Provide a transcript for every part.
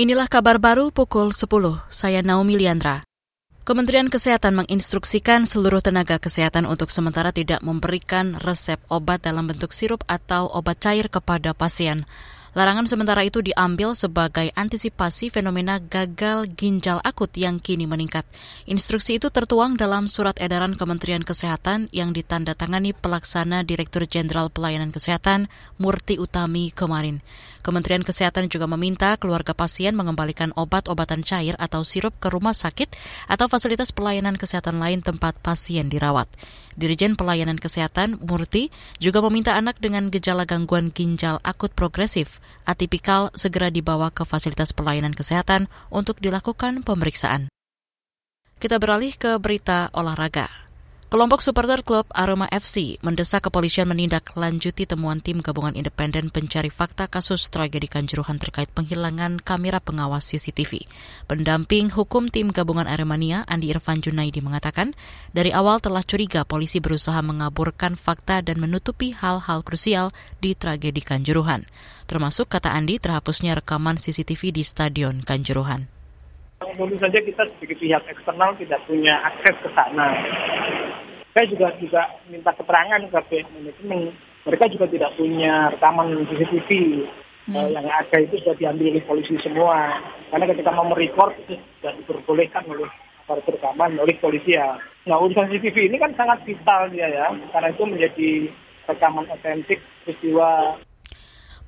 Inilah kabar baru pukul 10. Saya Naomi Liandra. Kementerian Kesehatan menginstruksikan seluruh tenaga kesehatan untuk sementara tidak memberikan resep obat dalam bentuk sirup atau obat cair kepada pasien. Larangan sementara itu diambil sebagai antisipasi fenomena gagal ginjal akut yang kini meningkat. Instruksi itu tertuang dalam surat edaran Kementerian Kesehatan yang ditandatangani pelaksana Direktur Jenderal Pelayanan Kesehatan Murti Utami kemarin. Kementerian Kesehatan juga meminta keluarga pasien mengembalikan obat-obatan cair atau sirup ke rumah sakit atau fasilitas pelayanan kesehatan lain tempat pasien dirawat. Dirjen Pelayanan Kesehatan Murti juga meminta anak dengan gejala gangguan ginjal akut progresif atipikal segera dibawa ke fasilitas pelayanan kesehatan untuk dilakukan pemeriksaan. Kita beralih ke berita olahraga. Kelompok supporter klub Aroma FC mendesak kepolisian menindaklanjuti temuan tim gabungan independen pencari fakta kasus tragedi Kanjuruhan terkait penghilangan kamera pengawas CCTV. Pendamping hukum tim gabungan Aremania, Andi Irfan Junaidi mengatakan, dari awal telah curiga polisi berusaha mengaburkan fakta dan menutupi hal-hal krusial di tragedi Kanjuruhan. Termasuk, kata Andi, terhapusnya rekaman CCTV di Stadion Kanjuruhan. Tentu saja kita sebagai pihak eksternal tidak punya akses ke sana saya juga juga minta keterangan ke pihak manajemen. Mereka juga tidak punya rekaman CCTV hmm. uh, yang ada itu sudah diambil oleh polisi semua. Karena ketika mau merekord itu sudah diperbolehkan oleh para rekaman oleh polisi ya nah urusan CCTV ini kan sangat vital dia ya. Karena itu menjadi rekaman otentik peristiwa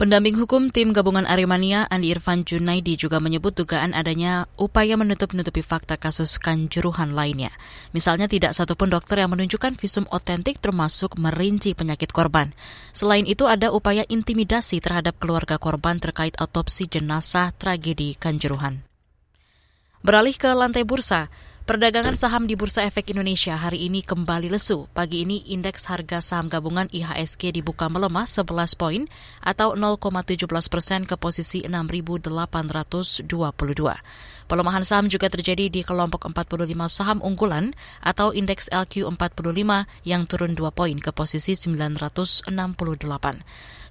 Pendamping hukum tim gabungan Aremania Andi Irfan Junaidi juga menyebut dugaan adanya upaya menutup-nutupi fakta kasus kanjuruhan lainnya. Misalnya tidak satupun dokter yang menunjukkan visum otentik termasuk merinci penyakit korban. Selain itu ada upaya intimidasi terhadap keluarga korban terkait otopsi jenazah tragedi kanjuruhan. Beralih ke lantai bursa, Perdagangan saham di Bursa Efek Indonesia hari ini kembali lesu. Pagi ini indeks harga saham gabungan IHSG dibuka melemah 11 poin atau 0,17 persen ke posisi 6.822. Pelemahan saham juga terjadi di kelompok 45 saham unggulan atau indeks LQ45 yang turun 2 poin ke posisi 968.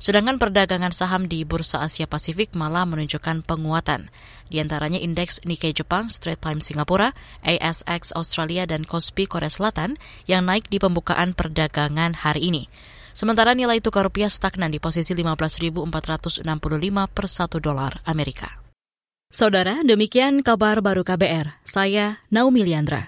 Sedangkan perdagangan saham di Bursa Asia Pasifik malah menunjukkan penguatan. Di antaranya indeks Nikkei Jepang, Straits Times Singapura, ASX Australia, dan Kospi Korea Selatan yang naik di pembukaan perdagangan hari ini. Sementara nilai tukar rupiah stagnan di posisi 15.465 per 1 dolar Amerika. Saudara, demikian kabar baru KBR. Saya Naomi Liandra.